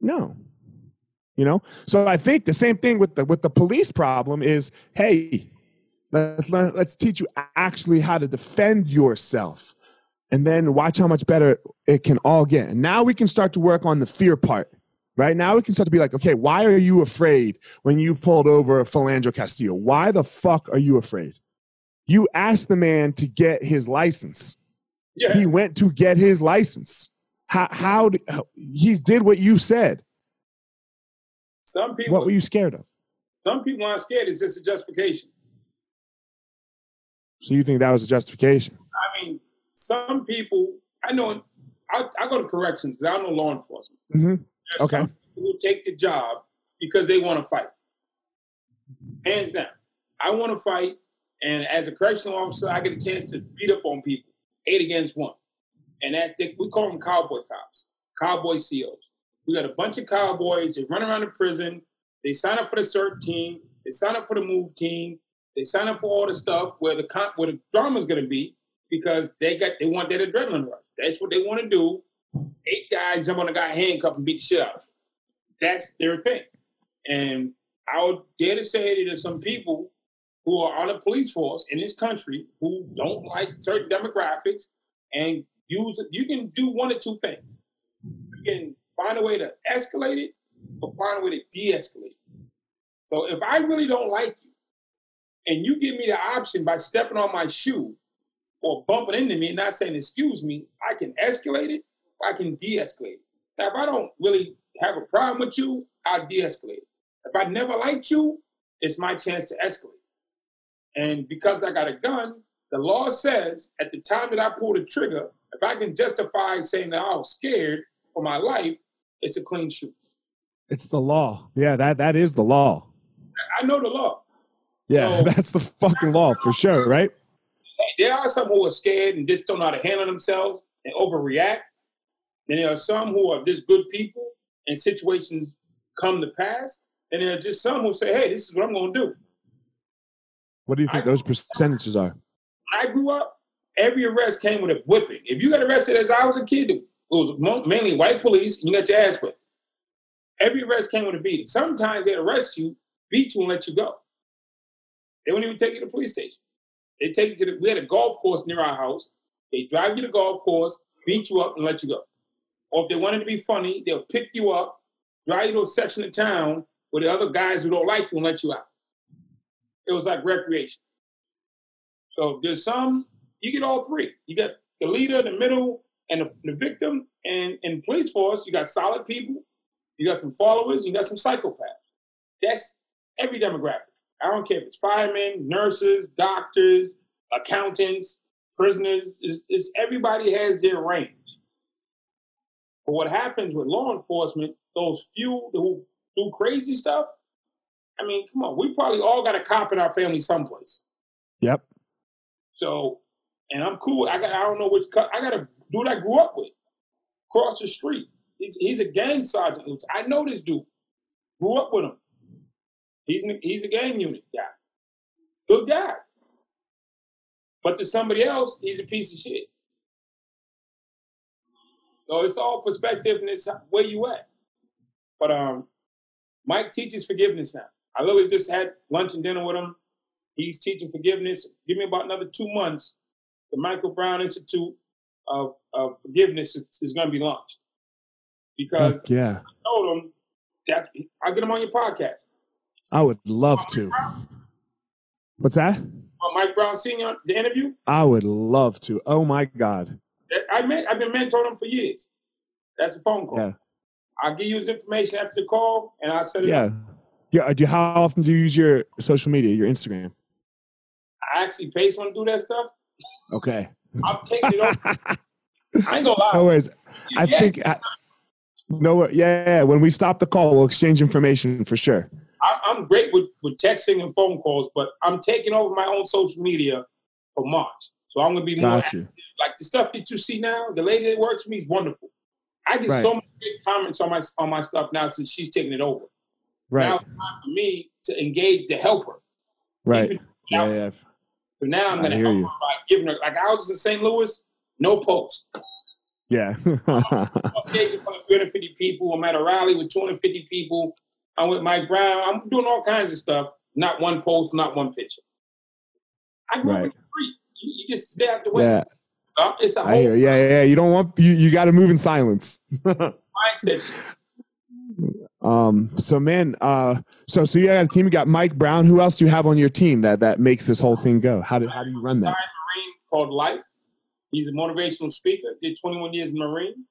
No. You know? So I think the same thing with the with the police problem is, hey, let's learn let's teach you actually how to defend yourself. And then watch how much better it can all get. And now we can start to work on the fear part. Right now, we can start to be like, okay, why are you afraid when you pulled over Philando Castillo? Why the fuck are you afraid? You asked the man to get his license. Yeah. He went to get his license. How, how, did- how he did what you said? Some people, What were you scared of? some people aren't scared. It's just a justification. So you think that was a justification? I mean, some people, I know, I, I go to corrections because I don't know law enforcement. hmm There's Okay. some people who take the job because they want to fight. Hands down. I want to fight, and as a correctional officer, I get a chance to beat up on people, eight against one. And that's they, we call them cowboy cops, cowboy SEALs. We got a bunch of cowboys. They run around the prison. They sign up for the CERT team. They sign up for the move team. They sign up for all the stuff where the where the drama's going to be because they got they want that adrenaline rush. That's what they want to do. Eight guys jump on a guy handcuff and beat the shit out of him. That's their thing. And I would dare to say that there's some people who are on a police force in this country who don't like certain demographics and use it. You can do one or two things. You can find a way to escalate it or find a way to de-escalate it. So if I really don't like you and you give me the option by stepping on my shoe or bumping into me and not saying excuse me, I can escalate it I can de-escalate. Now, if I don't really have a problem with you, I'll de-escalate. If I never liked you, it's my chance to escalate. And because I got a gun, the law says at the time that I pull the trigger, if I can justify saying that I was scared for my life, it's a clean shoot. It's the law. Yeah, that that is the law. I know the law. Yeah, No. that's the fucking law for sure, right? There are some who are scared and just don't know how to handle themselves and overreact. And there are some who are just good people and situations come to pass. And there are just some who say, hey, this is what I'm going to do. What do you think I- those percentages are? I grew up, every arrest came with a whipping. If you got arrested as I was a kid, it was mainly white police, and you got your ass whipped. Every arrest came with a beating. Sometimes they'd arrest you, beat you, and let you go. They wouldn't even take you to the police station. They take you to the, we had a golf course near our house. They drive you to the golf course, beat you up, and let you go. Or if they wanted to be funny, they'll pick you up, drive you to a section of town where the other guys who don't like you and let you out. It was like recreation. So there's some, you get all three. You got the leader, the middle, and the, the victim. And in police force, you got solid people, you got some followers, you got some psychopaths. That's every demographic. I don't care if it's firemen, nurses, doctors, accountants, prisoners. It's, it's everybody has their range. But what happens with law enforcement, those few who do crazy stuff, I mean, come on, we probably all got a cop in our family someplace. Yep. So, and I'm cool. I got I don't know which cut. I got a dude I grew up with, across the street. He's he's a gang sergeant. I know this dude. Grew up with him. He's an, he's a gang unit guy. Good guy. But to somebody else, he's a piece of shit. So it's all perspective and it's where you at. But um, Mike teaches forgiveness now. I literally just had lunch and dinner with him. He's teaching forgiveness. Give me about another two months. The Michael Brown Institute of, of Forgiveness is, is going to be launched. Because Fuck yeah. I told him, that's, I'll get him on your podcast. I would love to. What's that? Uh, Mike Brown Sr., the interview, I would love to. Oh my God. I met, I've been mentoring him for years. That's a phone call. Yeah. I'll give you his information after the call and I'll set it up. Yeah. Yeah. Do you, how often do you use your social media, your Instagram? I actually pay someone to do that stuff. Okay. I'm taking it over. I ain't gonna lie. No worries. I Yeah, think. I, no, yeah, yeah. When we stop the call, we'll exchange information for sure. I, I'm great with, with texting and phone calls, but I'm taking over my own social media for March. So I'm gonna be more Got you. Like the stuff that you see now. The lady that works for me is wonderful. I get Right. so many great comments on my on my stuff now since she's taking it over. Right. Now it's time for me to engage to help her. Right. Yeah, yeah. So now I'm gonna help you. her by giving her like I was in St. Louis, no post. Yeah. on stage in front of 350 people. I'm at a rally with 250 people. I'm with Mike Brown. I'm doing all kinds of stuff. Not one post, not one picture. I grew up in the street. You, you just stay out the way. yeah. It's a I hear. Yeah, yeah, yeah. You don't want you. You got to move in silence. mindset. Um, so man, uh, so so you got a team. You got Mike Brown. Who else do you have on your team that that makes this whole thing go? How do how do you run that? Marine called Life. He's a motivational speaker. Did 21 years in the Marine,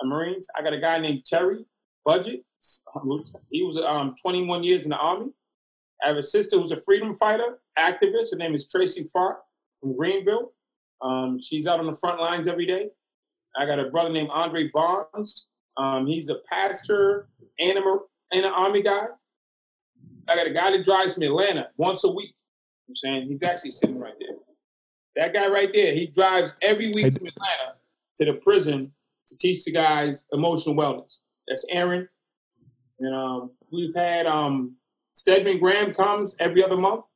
the Marines. I got a guy named Terry Budget. He was um 21 years in the Army. I have a sister who's a freedom fighter, activist. Her name is Tracy Fark from Greenville. Um, she's out on the front lines every day. I got a brother named Andre Barnes. Um, he's a pastor and, a, and an army guy. I got a guy that drives from Atlanta once a week. I'm saying he's actually sitting right there. That guy right there, he drives every week from Atlanta to the prison to teach the guys emotional wellness. That's Aaron. And um, we've had um, Stedman Graham comes every other month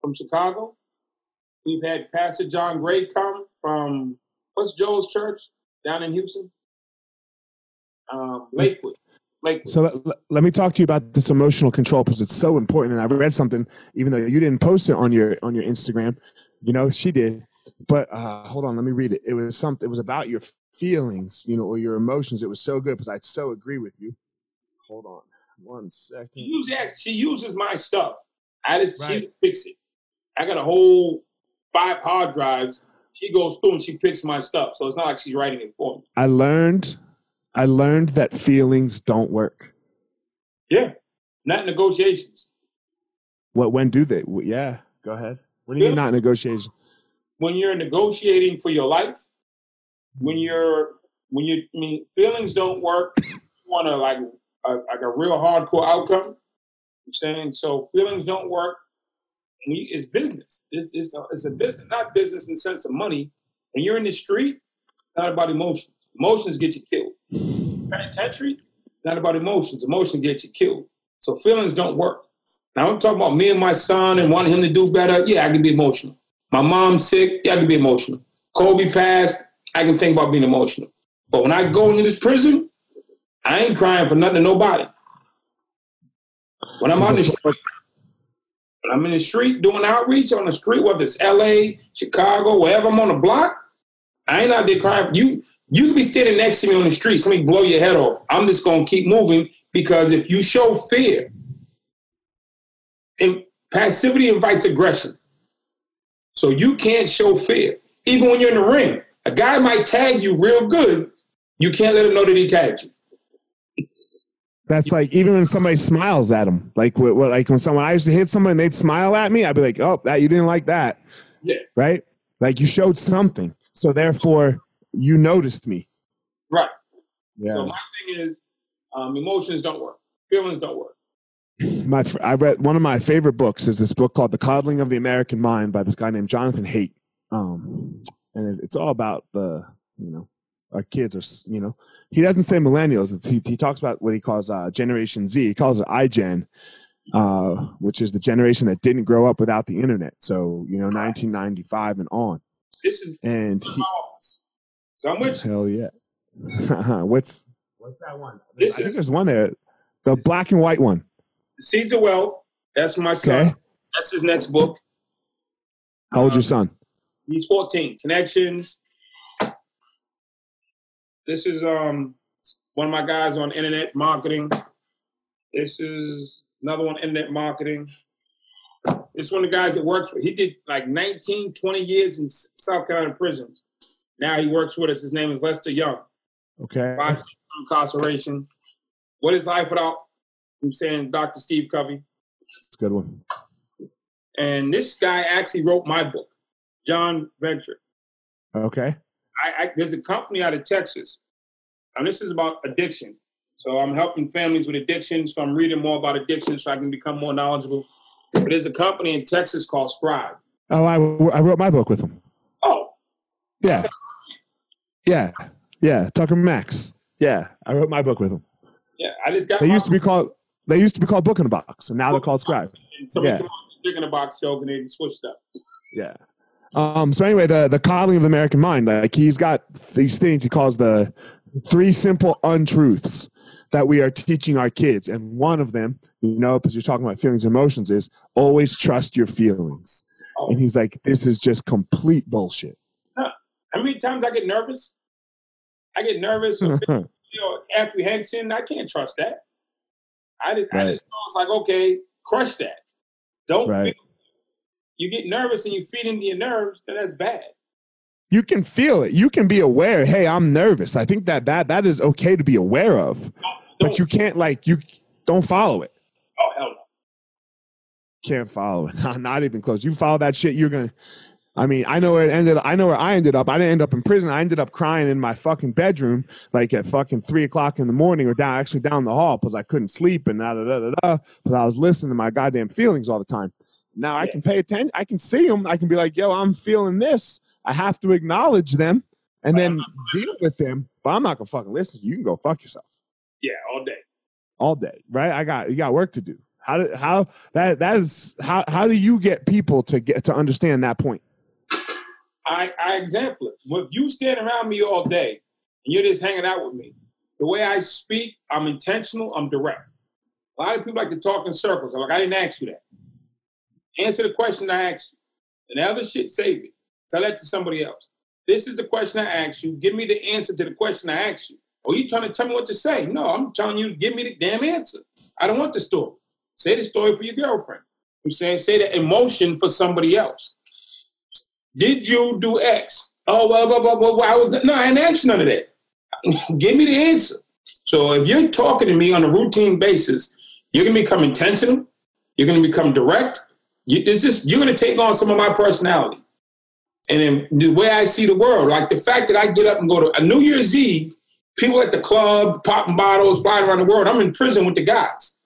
from Chicago. We've had Pastor John Gray come from what's Joel's church down in Houston? Um, Lakewood. Lakewood. So let, let, me talk to you about this emotional control because it's so important. And I read something, even though you didn't post it on your on your Instagram, you know she did. But uh, hold on, let me read it. It was something. It was about your feelings, you know, or your emotions. It was so good because I so agree with you. Hold on, one second. She uses, she uses my stuff. I just right. she fix it. I got a whole five hard drives. She goes through and she picks my stuff. So it's not like she's writing it for me. I learned I learned that feelings don't work. Yeah. Not negotiations. What when do they? Yeah, go ahead. When are you not negotiations? When you're negotiating for your life, when you're when you I mean feelings don't work, you want to like a, like a real hardcore outcome. I'm saying so feelings don't work we, it's business. It's, it's, a, uh, it's a business, not business in the sense of money. When you're in the street, not about emotions. Emotions get you killed. Penitentiary, not about emotions. Emotions get you killed. So feelings don't work. Now I'm talking about me and my son and wanting him to do better. Yeah, I can be emotional. My mom's sick. Yeah, I can be emotional. Kobe passed. I can think about being emotional. But when I go into this prison, I ain't crying for nothing to nobody. When I'm on the street, I'm in the street doing outreach on the street, whether it's LA, Chicago, wherever I'm on the block. I ain't out there crying. You you could be standing next to me on the street, somebody blow your head off. I'm just gonna keep moving because if you show fear, and passivity invites aggression. So you can't show fear. Even when you're in the ring, a guy might tag you real good. You can't let him know that he tagged you. That's like even when somebody smiles at them, like what, what, like when someone I used to hit someone and they'd smile at me, I'd be like, "Oh, that you didn't like that." Yeah. Right. Like you showed something, so therefore you noticed me. Right. Yeah. So my thing is, um, emotions don't work. Feelings don't work. My I read one of my favorite books is this book called The Coddling of the American Mind by this guy named Jonathan Haidt. Um, and it's all about the you know our kids are, you know, he doesn't say millennials. He, he talks about what he calls uh, Generation Z. He calls it iGen, uh, which is the generation that didn't grow up without the internet. So, you know, 1995 and on. This is and he, so I'm with hell yeah. what's what's that one? This I is, think there's one there, the black and white one. Seeds of Wealth. That's my son. Okay. That's his next book. How old's um, your son? He's 14. Connections, this is um one of my guys on internet marketing. This is another one, internet marketing. This one of the guys that works for. He did like 19, 20 years in South Carolina prisons. Now he works with us. His name is Lester Young. Okay. Five incarceration. What is life without? I'm saying Dr. Steve Covey. That's a good one. And this guy actually wrote my book, John Venture. Okay. I, I, there's a company out of Texas, and this is about addiction. So I'm helping families with addiction. So I'm reading more about addiction so I can become more knowledgeable. But there's a company in Texas called Scribe. Oh, I, I wrote my book with them. Oh. Yeah. Yeah. Yeah. Tucker Max. Yeah. I wrote my book with them. Yeah. I just got They used to be called they used to be called Book in a Box, and now they're called Scribe. And somebody yeah. with Book in a Box joke and they switched up. Yeah. Um, so anyway, the the coddling of the American mind, like he's got these things he calls the three simple untruths that we are teaching our kids, and one of them, you know, because you're talking about feelings and emotions, is always trust your feelings. Oh. And he's like, this is just complete bullshit. Huh. How many times I get nervous? I get nervous or feel apprehension. I can't trust that. I just, right. I just was like, okay, crush that. Don't right. feel, you get nervous and you feed into your nerves, then that's bad. You can feel it. You can be aware. Hey, I'm nervous. I think that that that is okay to be aware of, but you can't like you don't follow it. Oh hell no! Can't follow it. Not even close. You follow that shit, you're gonna I mean, I know where it ended. I know where I ended up. I didn't end up in prison. I ended up crying in my fucking bedroom, like at fucking three o'clock in the morning, or down actually down the hall because I couldn't sleep and da da da da da. Because I was listening to my goddamn feelings all the time. Now I can pay attention. I can see them. I can be like, "Yo, I'm feeling this." I have to acknowledge them and then deal with them. But I'm not gonna fucking listen. You can go fuck yourself. Yeah, all day. All day, right? I got you. Got work to do. How do how that that is how how do you get people to get to understand that point? I, I example it. If you stand around me all day and you're just hanging out with me, the way I speak, I'm intentional, I'm direct. A lot of people like to talk in circles. I'm like, I didn't ask you that. Answer the question I asked you. And the other shit, save it. Tell that to somebody else. This is the question I asked you. Give me the answer to the question I asked you. Or you trying to tell me what to say? No, I'm telling you, give me the damn answer. I don't want the story. Say the story for your girlfriend. I'm saying say the emotion for somebody else. Did you do X? Oh, well, well, well, well, I was, no, I didn't ask none of that. Give me the answer. So if you're talking to me on a routine basis, you're going to become intentional. You're going to become direct. You, it's just, you're going to take on some of my personality. And then the way I see the world, like the fact that I get up and go to a New Year's Eve, people at the club popping bottles, flying around the world. I'm in prison with the guys.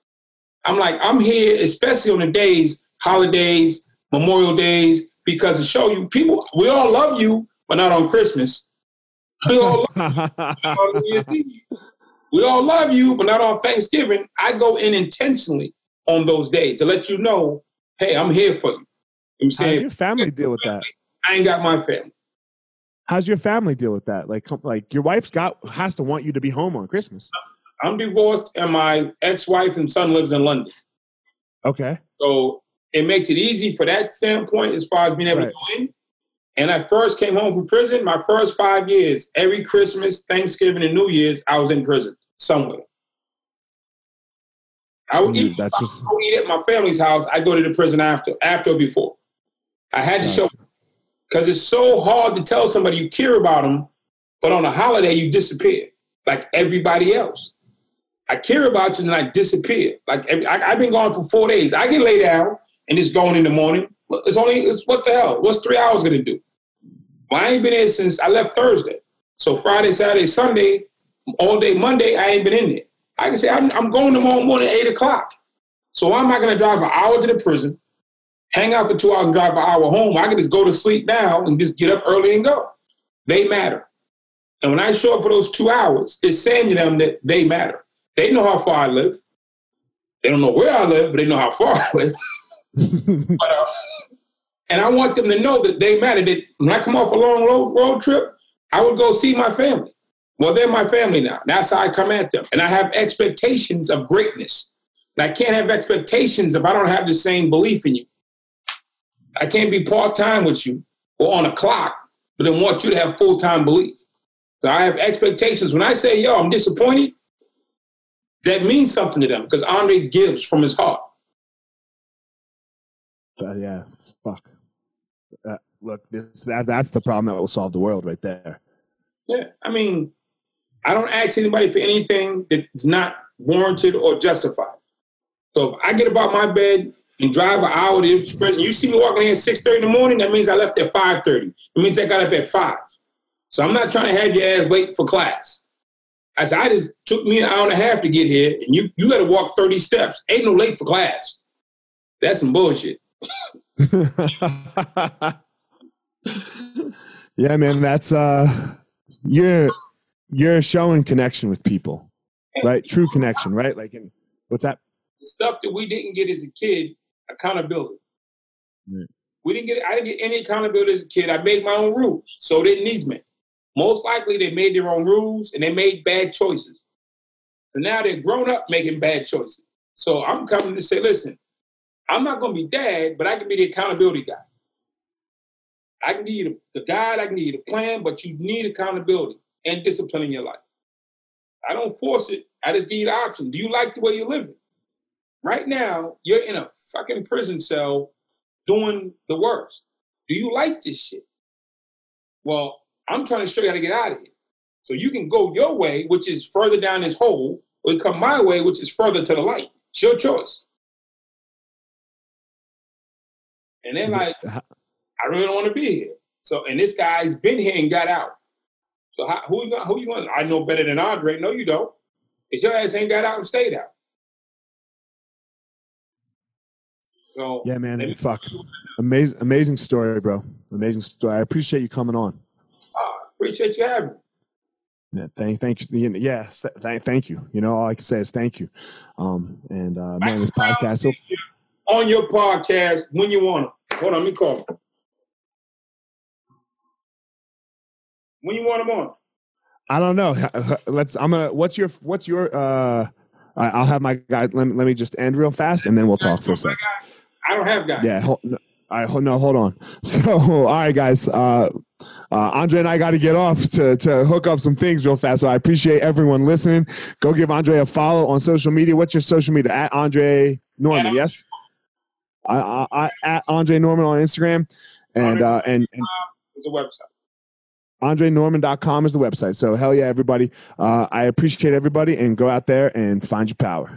I'm like, I'm here, especially on the days, holidays, Memorial Days, because to show you people, we all love you, but not on Christmas. We all love you, we all love you, but not on Thanksgiving. I go in intentionally on those days to let you know, hey, I'm here for you. I'm saying, How's your family deal with that? I ain't got my family. How's your family deal with that? Like, like your wife's got has to want you to be home on Christmas. I'm divorced, and my ex-wife and son lives in London. Okay. So it makes it easy for that standpoint as far as being able right. to go in. And I first came home from prison, my first five years, every Christmas, Thanksgiving, and New Year's, I was in prison somewhere. I would, eat, that's just... I would eat at my family's house. I go to the prison after, after or before. I had to show because it's so hard to tell somebody you care about them, but on a holiday you disappear like everybody else. I care about you and I disappear. Like I, have been gone for four days. I can lay down and it's going in the morning. It's only it's what the hell? What's three hours gonna do? Well, I ain't been in since I left Thursday. So Friday, Saturday, Sunday, all day Monday, I ain't been in there. I can say I'm, I'm going tomorrow morning at eight o'clock. So why am I gonna drive an hour to the prison, hang out for two hours and drive an hour home? I can just go to sleep now and just get up early and go. They matter. And when I show up for those two hours, it's saying to them that they matter. They know how far I live. They don't know where I live, but they know how far I live but, uh, and I want them to know that they matter. That when I come off a long road, road trip, I would go see my family. Well, they're my family now. That's how I come at them. And I have expectations of greatness. And I can't have expectations if I don't have the same belief in you. I can't be part time with you or on a clock, but then want you to have full time belief. So I have expectations. When I say, yo, I'm disappointed, that means something to them because Andre gives from his heart. Uh, yeah, fuck. Uh, look, this that that's the problem that will solve the world right there. Yeah, I mean, I don't ask anybody for anything that's not warranted or justified. So if I get about my bed and drive an hour to the prison, you see me walking in at six thirty in the morning. That means I left at five thirty. It means I got up at five. So I'm not trying to have your ass wait for class. I said, I just took me an hour and a half to get here, and you you got to walk 30 steps. Ain't no late for class. That's some bullshit. yeah, man, that's uh you're you're showing connection with people. Right? True connection, right? Like in what's that? The stuff that we didn't get as a kid, accountability. Right. We didn't get I didn't get any accountability as a kid. I made my own rules. So did these men. Most likely they made their own rules and they made bad choices. So now they're grown up making bad choices. So I'm coming to say, listen, I'm not going to be dad, but I can be the accountability guy. I can give you the, the guide, I can give you the plan, but you need accountability and discipline in your life. I don't force it. I just give you the option. Do you like the way you're living? Right now, you're in a fucking prison cell doing the worst. Do you like this shit? Well, I'm trying to show you how to get out of here. So you can go your way, which is further down this hole, or come my way, which is further to the light. It's your choice. And then like, I really don't want to be here. So, and this guy's been here and got out. So how, who you going? Who you going? I know better than Andre. No, you don't. If your ass ain't got out and stayed out. So yeah, man. Fuck. Amazing, amazing story, bro. Amazing story. I appreciate you coming on. Uh, appreciate you having me. Yeah, thank, thank you. Yeah, thank, thank you. You know, all I can say is thank you. Um, and uh, man, this podcast. On your podcast when you want them. Hold on, let me call. When you want them on? I don't know. Let's. I'm gonna. What's your? What's your? uh I'll have my guy. Let me, let me just end real fast, and then we'll talk for a second. I don't have guys. Yeah. Hold, no, all right. No, hold on. So, all right, guys. Uh, uh, Andre and I got to get off to, to hook up some things real fast. So I appreciate everyone listening. Go give Andre a follow on social media. What's your social media? At Andre Norman, yes? I, I, I, at Andre Norman on Instagram. And, uh, and, and it's a website. AndreNorman.com is the website. So hell yeah, everybody. Uh, I appreciate everybody and go out there and find your power.